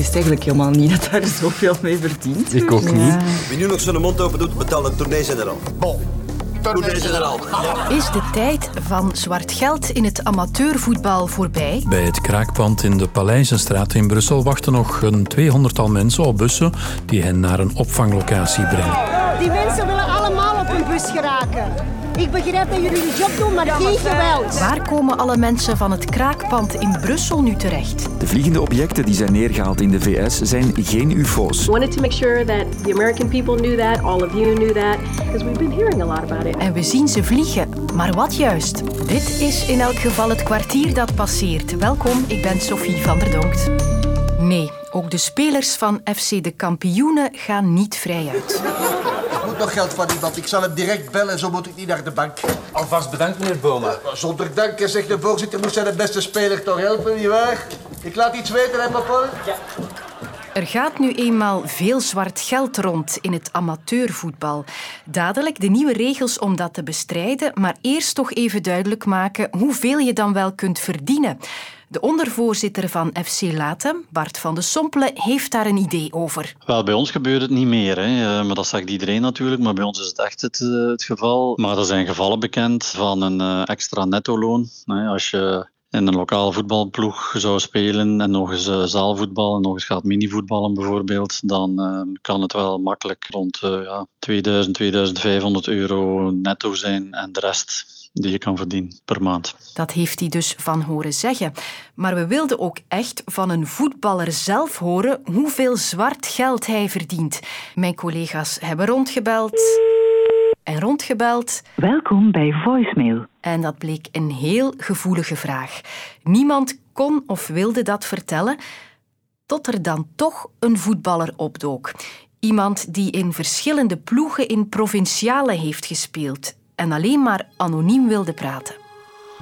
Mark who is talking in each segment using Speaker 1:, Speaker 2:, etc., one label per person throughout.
Speaker 1: wist eigenlijk helemaal niet dat daar zoveel mee verdient.
Speaker 2: Ik ook niet.
Speaker 3: Wie nu nog zijn mond open doet, betaalt een tournee-generaal. Bon.
Speaker 4: Is de tijd van zwart geld in het amateurvoetbal voorbij?
Speaker 5: Bij het kraakpand in de Paleizenstraat in Brussel wachten nog een tweehonderdtal mensen op bussen die hen naar een opvanglocatie brengen.
Speaker 6: Die mensen willen allemaal op een bus geraken. Ik begrijp dat jullie je job doen, maar geen geweld.
Speaker 4: Waar komen alle mensen van het kraakpand in Brussel nu terecht?
Speaker 7: De vliegende objecten die zijn neergehaald in de VS zijn geen UFO's.
Speaker 8: wanted to make sure that the American people knew that, all of you knew that, because we've been hearing a lot about it.
Speaker 4: En we zien ze vliegen. Maar wat juist? Dit is in elk geval het kwartier dat passeert. Welkom, ik ben Sophie van der Donkt. Nee, ook de spelers van FC de Kampioenen gaan niet vrij uit.
Speaker 3: Nog geld van iemand. Ik zal hem direct bellen, zo moet ik niet naar de bank.
Speaker 2: Alvast bedankt, meneer Boma.
Speaker 3: Zonder dank, zegt de voorzitter, moet zijn de beste speler toch helpen, nietwaar? Ik laat iets weten, hè, papa?
Speaker 4: Er gaat nu eenmaal veel zwart geld rond in het amateurvoetbal. Dadelijk de nieuwe regels om dat te bestrijden, maar eerst toch even duidelijk maken hoeveel je dan wel kunt verdienen. De ondervoorzitter van FC Latem, Bart van de Sompelen, heeft daar een idee over.
Speaker 9: Wel, bij ons gebeurt het niet meer. Hè. Eh, Maar dat zegt iedereen natuurlijk. Maar bij ons is het echt het, eh, het geval. Maar er zijn gevallen bekend van een eh, extra nettoloon. Als je in een lokale voetbalploeg zou spelen en nog eens eh, zaalvoetbal en nog eens gaat minivoetballen bijvoorbeeld, dan eh, kan het wel makkelijk rond eh, ja, 2000, 2500 euro netto zijn en de rest die je kan verdienen per maand.
Speaker 4: Dat heeft hij dus van horen zeggen. Maar we wilden ook echt van een voetballer zelf horen hoeveel zwart geld hij verdient. Mijn collega's hebben rondgebeld en rondgebeld.
Speaker 10: Welkom bij voicemail.
Speaker 4: En dat bleek een heel gevoelige vraag. Niemand kon of wilde dat vertellen, tot er dan toch een voetballer opdook. Iemand die in verschillende ploegen in provinciale heeft gespeeld en alleen maar anoniem wilde praten.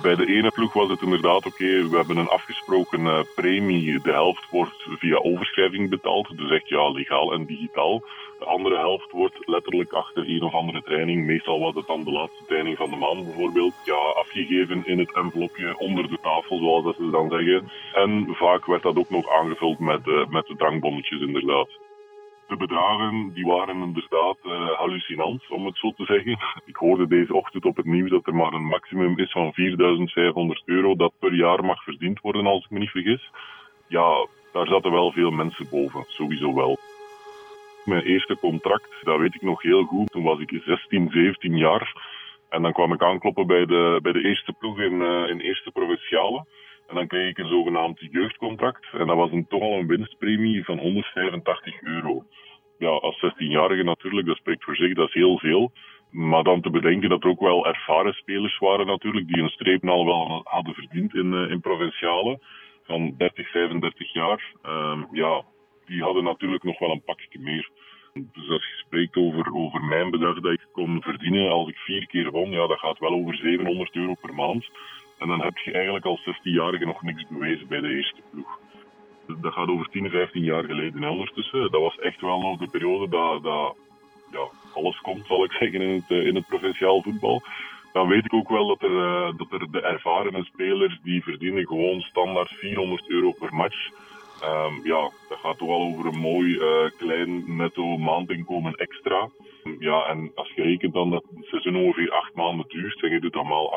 Speaker 11: Bij de ene ploeg was het inderdaad oké, we hebben een afgesproken eh, premie. De helft wordt via overschrijving betaald, dus echt ja, legaal en digitaal. De andere helft wordt letterlijk achter een of andere training, meestal was het dan de laatste training van de maand bijvoorbeeld, ja, afgegeven in het envelopje onder de tafel, zoals dat ze dan zeggen. En vaak werd dat ook nog aangevuld met, eh, met de drankbonnetjes inderdaad. De bedragen die waren inderdaad eh, hallucinant, om het zo te zeggen. Ik hoorde deze ochtend op het nieuws dat er maar een maximum is van 4500 euro dat per jaar mag verdiend worden, als ik me niet vergis. Ja, daar zaten wel veel mensen boven, sowieso wel. Mijn eerste contract, dat weet ik nog heel goed. Toen was ik 16, 17 jaar. En dan kwam ik aankloppen bij de, bij de eerste ploeg in, eh, in eerste provinciale. En dan kreeg ik een zogenaamd jeugdcontract. En dat was een, toch al een winstpremie van 185 euro. Ja, als 16-jarige natuurlijk, dat spreekt voor zich, dat is heel veel. Maar dan te bedenken dat er ook wel ervaren spelers waren natuurlijk, die een streep al wel hadden verdiend in, eh, in provinciale. Van 30, 35 jaar. Ehm, ja, die hadden natuurlijk nog wel een pakje meer. Dus als je spreekt over, over mijn bedrag dat ik kon verdienen als ik vier keer won, ja, dat gaat wel over 700 euro per maand. En dan heb je eigenlijk als 16-jarige nog niks bewezen bij de eerste ploeg. Dat gaat over 10, 15 jaar geleden hè, ondertussen. Dat was echt wel nog de periode dat, dat ja, alles komt, zal ik zeggen, in het, eh, in het provinciaal voetbal. Dan weet ik ook wel dat er, eh, dat er de ervaren spelers die verdienen gewoon standaard 400 euro per match. Ehm, ja, dat gaat toch wel over een mooi eh, klein netto maandinkomen extra. Ja, en als je rekent dan dat het seizoen ongeveer acht maanden duurt en je doet dat maal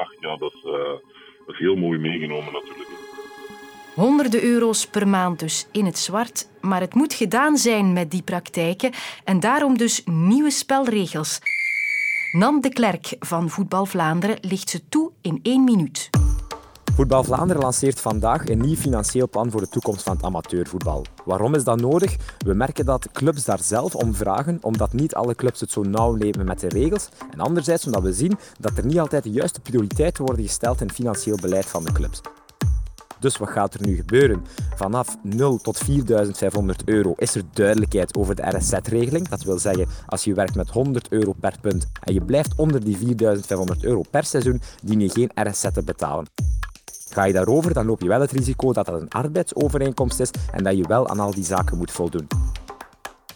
Speaker 11: heel mooi meegenomen natuurlijk.
Speaker 4: Honderden euro's per maand dus in het zwart. Maar het moet gedaan zijn met die praktijken en daarom dus nieuwe spelregels. Nam de Klerk van Voetbal Vlaanderen ligt ze toe in één minuut.
Speaker 12: Voetbal Vlaanderen lanceert vandaag een nieuw financieel plan voor de toekomst van het amateurvoetbal. Waarom is dat nodig? We merken dat clubs daar zelf om vragen, omdat niet alle clubs het zo nauw leven met de regels. En anderzijds omdat we zien dat er niet altijd de juiste prioriteiten worden gesteld in het financieel beleid van de clubs. Dus wat gaat er nu gebeuren? Vanaf 0 tot 4500 euro is er duidelijkheid over de RSZ-regeling. Dat wil zeggen, als je werkt met 100 euro per punt en je blijft onder die 4500 euro per seizoen, dien je geen RSZ te betalen. Ga je daarover, dan loop je wel het risico dat dat een arbeidsovereenkomst is en dat je wel aan al die zaken moet voldoen.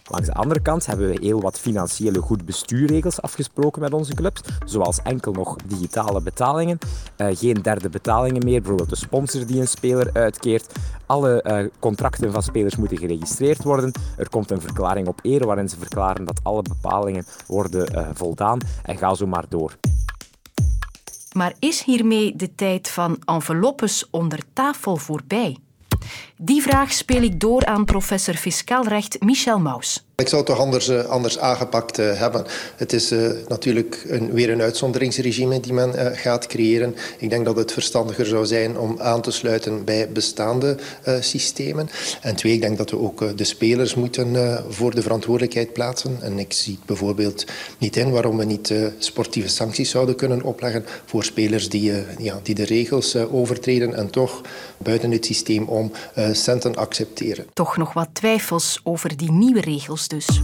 Speaker 12: Langs de andere kant hebben we heel wat financiële goed bestuurregels afgesproken met onze clubs, zoals enkel nog digitale betalingen, uh, geen derde betalingen meer, bijvoorbeeld de sponsor die een speler uitkeert. Alle uh, contracten van spelers moeten geregistreerd worden. Er komt een verklaring op eer waarin ze verklaren dat alle bepalingen worden uh, voldaan en ga zo maar door.
Speaker 4: Maar is hiermee de tijd van enveloppes onder tafel voorbij? Die vraag speel ik door aan professor fiscaal recht Michel Maus.
Speaker 13: Ik zou het toch anders, uh, anders aangepakt uh, hebben. Het is uh, natuurlijk een, weer een uitzonderingsregime die men gaat creëren. Ik denk dat het verstandiger zou zijn om aan te sluiten bij bestaande systemen. En twee, ik denk dat we ook de spelers moeten voor de verantwoordelijkheid plaatsen. En ik zie bijvoorbeeld niet in waarom we niet sportieve sancties zouden kunnen opleggen voor spelers die, ja, die de regels overtreden en toch buiten het systeem om centen accepteren.
Speaker 4: Toch nog wat twijfels over die nieuwe regels dus.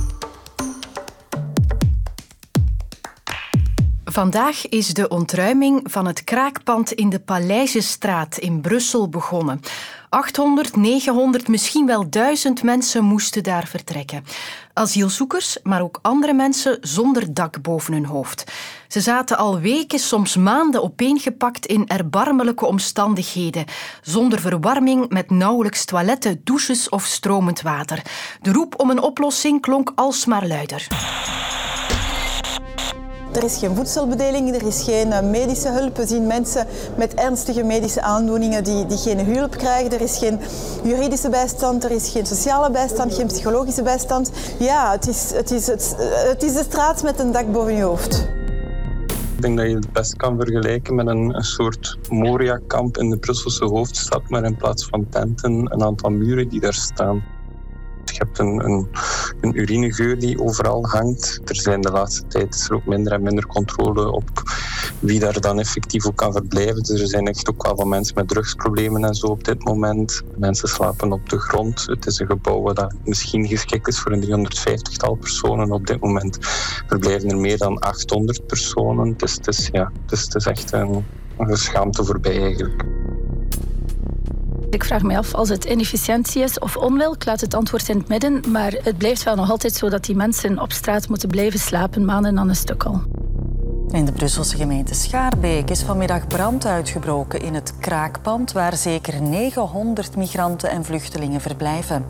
Speaker 4: Vandaag is de ontruiming van het kraakpand in de Paleizenstraat in Brussel begonnen. 800, 900, misschien wel 1000 mensen moesten daar vertrekken. Asielzoekers, maar ook andere mensen zonder dak boven hun hoofd. Ze zaten al weken, soms maanden opeengepakt in erbarmelijke omstandigheden, zonder verwarming, met nauwelijks toiletten, douches of stromend water. De roep om een oplossing klonk alsmaar luider.
Speaker 14: Er is geen voedselbedeling, er is geen eh, medische hulp. We zien mensen met ernstige medische aandoeningen die, die geen hulp krijgen. Er is geen juridische bijstand, er is geen sociale bijstand, geen psychologische bijstand. Ja, het is, het is, het, is de straat met een dak boven je hoofd.
Speaker 15: Ik denk dat je het best kan vergelijken met een, een soort Moria-kamp in de Brusselse hoofdstad, maar in plaats van tenten een aantal muren die daar staan. Hebt een, een, urinegeur die overal hangt. Er zijn de laatste tijd er ook minder en minder controle op wie daar dan effectief ook kan verblijven. Dus er zijn echt ook wel wat mensen met drugsproblemen en zo op dit moment. Mensen slapen op de grond. Het is een gebouw dat misschien geschikt is voor een 350-tal personen. Op dit moment verblijven er meer dan 800 personen. Dus het is, ja, dus het is echt een, een schaamte voorbij eigenlijk.
Speaker 16: Ik vraag me af als het inefficiëntie is of onwil. Ik laat het antwoord in het midden. Maar het blijft wel nog altijd zo dat die mensen op straat moeten blijven slapen, maanden aan een stuk al.
Speaker 17: In de Brusselse gemeente Schaarbeek is vanmiddag brand uitgebroken in het kraakpand waar zeker 900 migranten en vluchtelingen verblijven.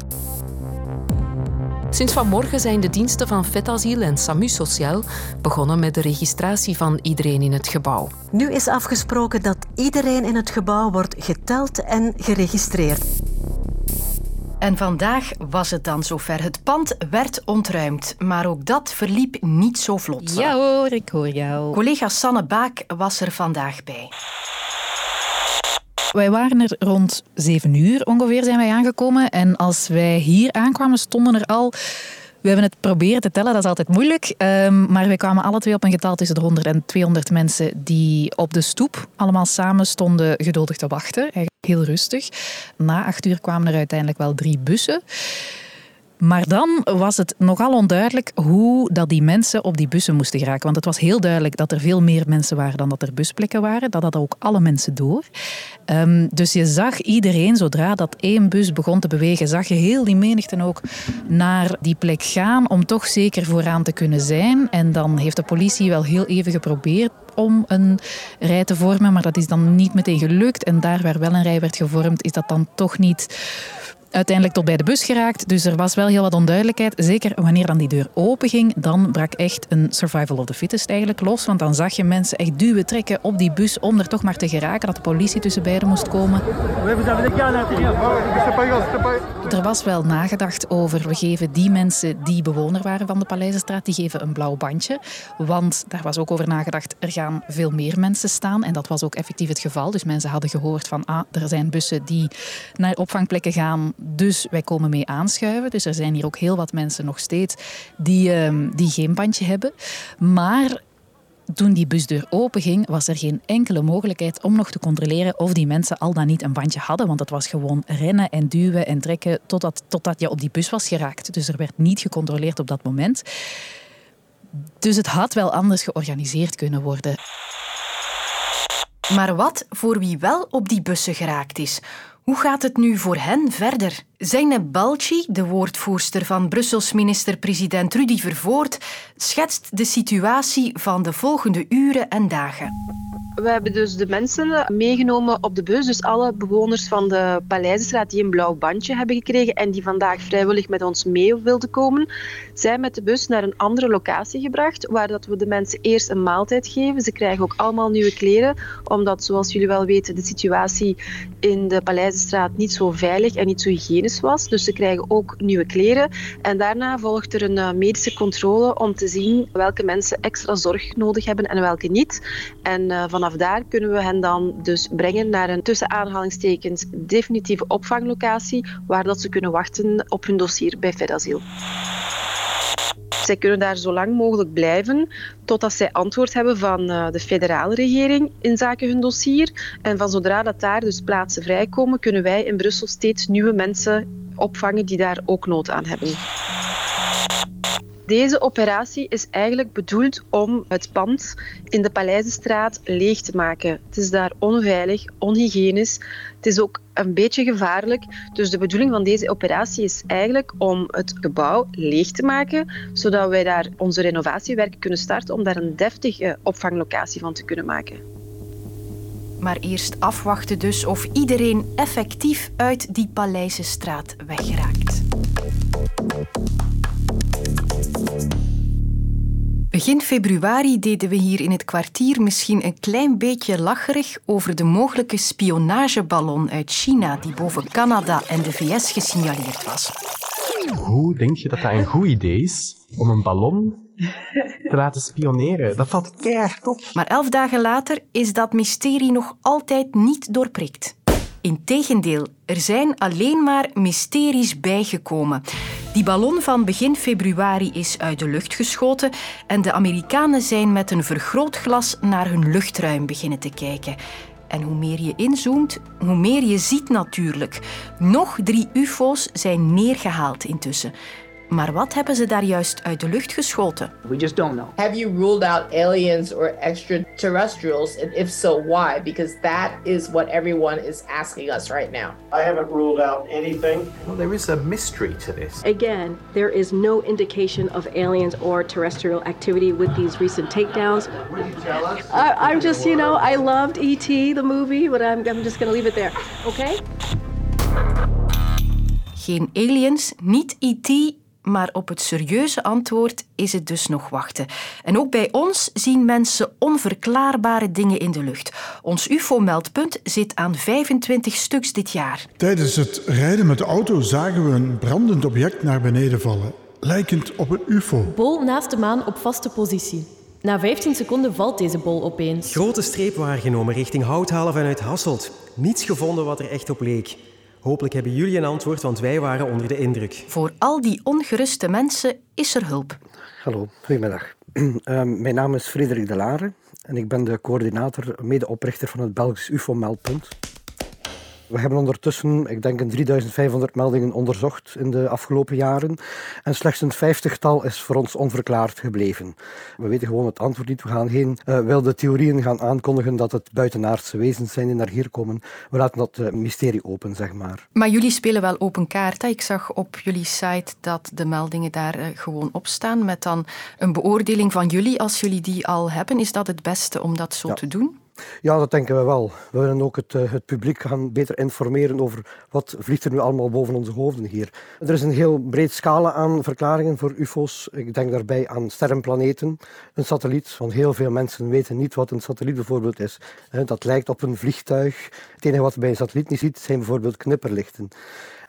Speaker 18: Sinds vanmorgen zijn de diensten van Vetasiel en SAMU Sociaal begonnen met de registratie van iedereen in het gebouw.
Speaker 17: Nu is afgesproken dat iedereen in het gebouw wordt geteld en geregistreerd.
Speaker 4: En vandaag was het dan zover. Het pand werd ontruimd, maar ook dat verliep niet zo vlot.
Speaker 18: Ja hoor, ik hoor jou.
Speaker 4: Collega Sanne Baak was er vandaag bij.
Speaker 19: Wij waren er rond zeven uur ongeveer zijn wij aangekomen. En als wij hier aankwamen, stonden er al... We hebben het proberen te tellen, dat is altijd moeilijk. Um, maar wij kwamen alle twee op een getal tussen de 100 en 200 mensen die op de stoep allemaal samen stonden geduldig te wachten. Heel rustig. Na acht uur kwamen er uiteindelijk wel drie bussen. Maar dan was het nogal onduidelijk hoe dat die mensen op die bussen moesten geraken. Want het was heel duidelijk dat er veel meer mensen waren dan dat er busplekken waren. Dat hadden ook alle mensen door. Um, dus je zag iedereen, zodra dat één bus begon te bewegen, zag je heel die menigte ook naar die plek gaan om toch zeker vooraan te kunnen zijn. En dan heeft de politie wel heel even geprobeerd om een rij te vormen, maar dat is dan niet meteen gelukt. En daar waar wel een rij werd gevormd, is dat dan toch niet uiteindelijk tot bij de bus geraakt. Dus er was wel heel wat onduidelijkheid. Zeker wanneer dan die deur open ging, dan brak echt een survival of the fittest eigenlijk los. Want dan zag je mensen echt duwen, trekken op die bus om er toch maar te geraken. Dat de politie tussen beiden moest komen. Er was wel nagedacht over, we geven die mensen die bewoner waren van de Paleizenstraat, die geven een blauw bandje. Want daar was ook over nagedacht, er gaan veel meer mensen staan. En dat was ook effectief het geval. Dus mensen hadden gehoord van, ah, er zijn bussen die naar opvangplekken gaan dus wij komen mee aanschuiven. Dus er zijn hier ook heel wat mensen nog steeds die, uh, die geen bandje hebben. Maar toen die busdeur openging, was er geen enkele mogelijkheid om nog te controleren of die mensen al dan niet een bandje hadden. Want het was gewoon rennen en duwen en trekken totdat, totdat je op die bus was geraakt. Dus er werd niet gecontroleerd op dat moment. Dus het had wel anders georganiseerd kunnen worden.
Speaker 4: Maar wat voor wie wel op die bussen geraakt is? Hoe gaat het nu voor hen verder? Zeynep Balci, de woordvoerster van Brussels minister-president Rudy Vervoort, schetst de situatie van de volgende uren en dagen.
Speaker 20: We hebben dus de mensen meegenomen op de bus. Dus alle bewoners van de Paleizenstraat die een blauw bandje hebben gekregen en die vandaag vrijwillig met ons mee wilden komen, zijn met de bus naar een andere locatie gebracht, waar dat we de mensen eerst een maaltijd geven. Ze krijgen ook allemaal nieuwe kleren, omdat zoals jullie wel weten de situatie in de Paleizenstraat niet zo veilig en niet zo hygiënisch was. Dus ze krijgen ook nieuwe kleren. En daarna volgt er een eh, medische controle om te zien welke mensen extra zorg nodig hebben en welke niet. En uh, vanaf daar kunnen we hen dan dus brengen naar een tussen aanhalingstekens definitieve opvanglocatie waar dat ze kunnen wachten op hun dossier bij Fedasiel. Zij kunnen daar zo lang mogelijk blijven totdat zij antwoord hebben van eh, de federale regering in zaken hun dossier. En van zodra dat daar dus plaatsen vrijkomen, kunnen wij in Brussel steeds nieuwe mensen opvangen die daar ook nood aan hebben. Deze operatie is eigenlijk bedoeld om het pand in de Paleizenstraat leeg te maken. Het is daar onveilig, onhygiënisch. Het is ook een beetje gevaarlijk. Dus de bedoeling van deze operatie is eigenlijk om het gebouw leeg te maken, zodat wij daar onze renovatiewerken kunnen starten om daar een deftige opvanglocatie van te kunnen maken.
Speaker 4: Maar eerst afwachten dus of iedereen effectief uit die Paleizenstraat weggeraakt. Begin februari deden we hier in het kwartier misschien een klein beetje lacherig over de mogelijke spionageballon uit China die boven Canada en de VS gesignaleerd was.
Speaker 21: Hoe denk je dat dat een goed idee is om een ballon te laten spioneren? Dat valt keihard op.
Speaker 4: Maar elf dagen later is dat mysterie nog altijd niet doorprikt. Integendeel, er zijn alleen maar mysteries bijgekomen. Die ballon van begin februari is uit de lucht geschoten en de Amerikanen zijn met een vergrootglas naar hun luchtruim beginnen te kijken. En hoe meer je inzoomt, hoe meer je ziet natuurlijk. Nog drie UFO's zijn neergehaald intussen. Maar wat hebben ze daar juist uit de lucht geschoten?
Speaker 22: We just don't know. Have you ruled out aliens or extraterrestrials? And if so, why? Because that is what everyone is asking us right now.
Speaker 23: I haven't ruled out anything.
Speaker 2: Well, there is a mystery to this.
Speaker 8: Again, there is no indication of aliens or terrestrial activity with these recent takedowns.
Speaker 23: Will you tell us?
Speaker 8: I, I'm just, you know, I loved E.T., the movie, but I'm, I'm just going to leave it there. Okay?
Speaker 4: Geen aliens, niet E.T., maar op het serieuze antwoord is het dus nog wachten. En ook bij ons zien mensen onverklaarbare dingen in de lucht. Ons UFO-meldpunt zit aan 25 stuks dit jaar.
Speaker 24: Tijdens het rijden met de auto zagen we een brandend object naar beneden vallen, lijkend op een UFO.
Speaker 25: Bol naast de maan op vaste positie. Na 15 seconden valt deze bol opeens.
Speaker 26: Grote streep waargenomen richting Houthalen vanuit Hasselt. Niets gevonden wat er echt op leek. Hopelijk hebben jullie een antwoord, want wij waren onder de indruk.
Speaker 4: Voor al die ongeruste mensen is er hulp.
Speaker 27: Hallo, goedemiddag. Uh, mijn naam is Frederik de Lare en ik ben de coördinator, medeoprichter van het Belgisch UFO-meldpunt. We hebben ondertussen, ik denk, een 3500 meldingen onderzocht in de afgelopen jaren. En slechts een vijftigtal is voor ons onverklaard gebleven. We weten gewoon het antwoord niet. We gaan geen uh, wilde theorieën gaan aankondigen dat het buitenaardse wezens zijn die naar hier komen. We laten dat uh, mysterie open, zeg maar.
Speaker 4: Maar jullie spelen wel open kaart. Hè? Ik zag op jullie site dat de meldingen daar uh, gewoon op staan. Met dan een beoordeling van jullie, als jullie die al hebben. Is dat het beste om dat zo
Speaker 27: ja.
Speaker 24: te
Speaker 4: doen?
Speaker 27: Ja, dat denken we wel. We willen ook het, het, publiek gaan beter informeren over wat vliegt er nu allemaal boven onze hoofden hier. Er is een heel breed scala aan verklaringen voor ufo's. Ik denk daarbij aan sterrenplaneten, een satelliet, want heel veel mensen weten niet wat een satelliet bijvoorbeeld is. Dat lijkt op een vliegtuig. Het enige wat je bij een satelliet niet ziet, zijn bijvoorbeeld knipperlichten.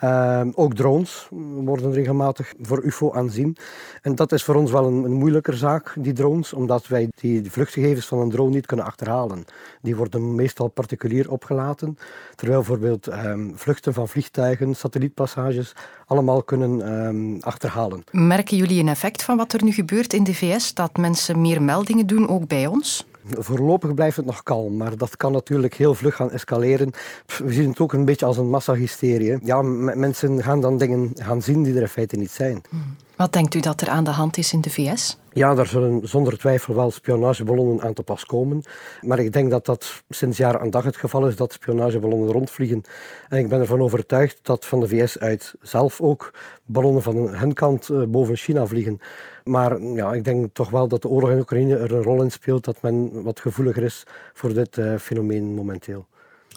Speaker 27: Uh, ook drones worden regelmatig voor UFO aanzien. En dat is voor ons wel een, een moeilijker zaak, die drones, omdat wij die vluchtgegevens van een drone niet kunnen achterhalen. Die worden meestal particulier opgelaten, terwijl bijvoorbeeld um, vluchten van vliegtuigen, satellietpassages, allemaal kunnen um, achterhalen.
Speaker 4: Merken jullie een effect van wat er nu gebeurt in de VS, dat mensen meer meldingen doen, ook bij ons?
Speaker 27: Voorlopig blijft het nog kalm, maar dat kan natuurlijk heel vlug gaan escaleren. We zien het ook een beetje als een massahysterie. Ja, mensen gaan dan dingen gaan zien die er in feite niet zijn.
Speaker 4: Hmm. Wat denkt u dat er aan de hand is in de VS?
Speaker 27: Ja, daar zullen zonder twijfel wel spionageballonnen aan te pas komen. Maar ik denk dat dat sinds jaren aan dag het geval is dat spionageballonnen rondvliegen. En ik ben ervan overtuigd dat van de VS uit zelf ook ballonnen van hun kant eh, boven China vliegen. Maar ja, ik denk toch wel dat de oorlog in Oekraïne er een rol in speelt dat men wat gevoeliger is voor dit uh, fenomeen momenteel.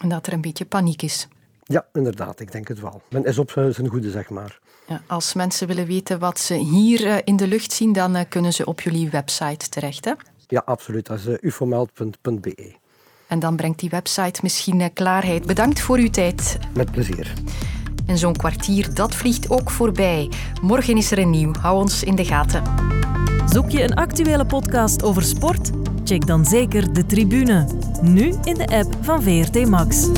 Speaker 4: En dat er een beetje paniek is.
Speaker 27: Ja, inderdaad, ik denk het wel. Men is op zijn goede, zeg maar.
Speaker 4: Ja, als mensen willen weten wat ze hier uh, in de lucht zien, dan uh, kunnen ze op jullie website terecht, hè?
Speaker 27: Ja, absoluut. Dat is uh, ufomeld.be.
Speaker 4: En dan brengt die website misschien klaarheid. Bedankt voor uw tijd.
Speaker 27: Met plezier.
Speaker 4: En zo'n kwartier, dat vliegt ook voorbij. Morgen is er een nieuw. Hou ons in de gaten.
Speaker 28: Zoek je een actuele podcast over sport? Check dan zeker de tribune. Nu in de app van VRT Max.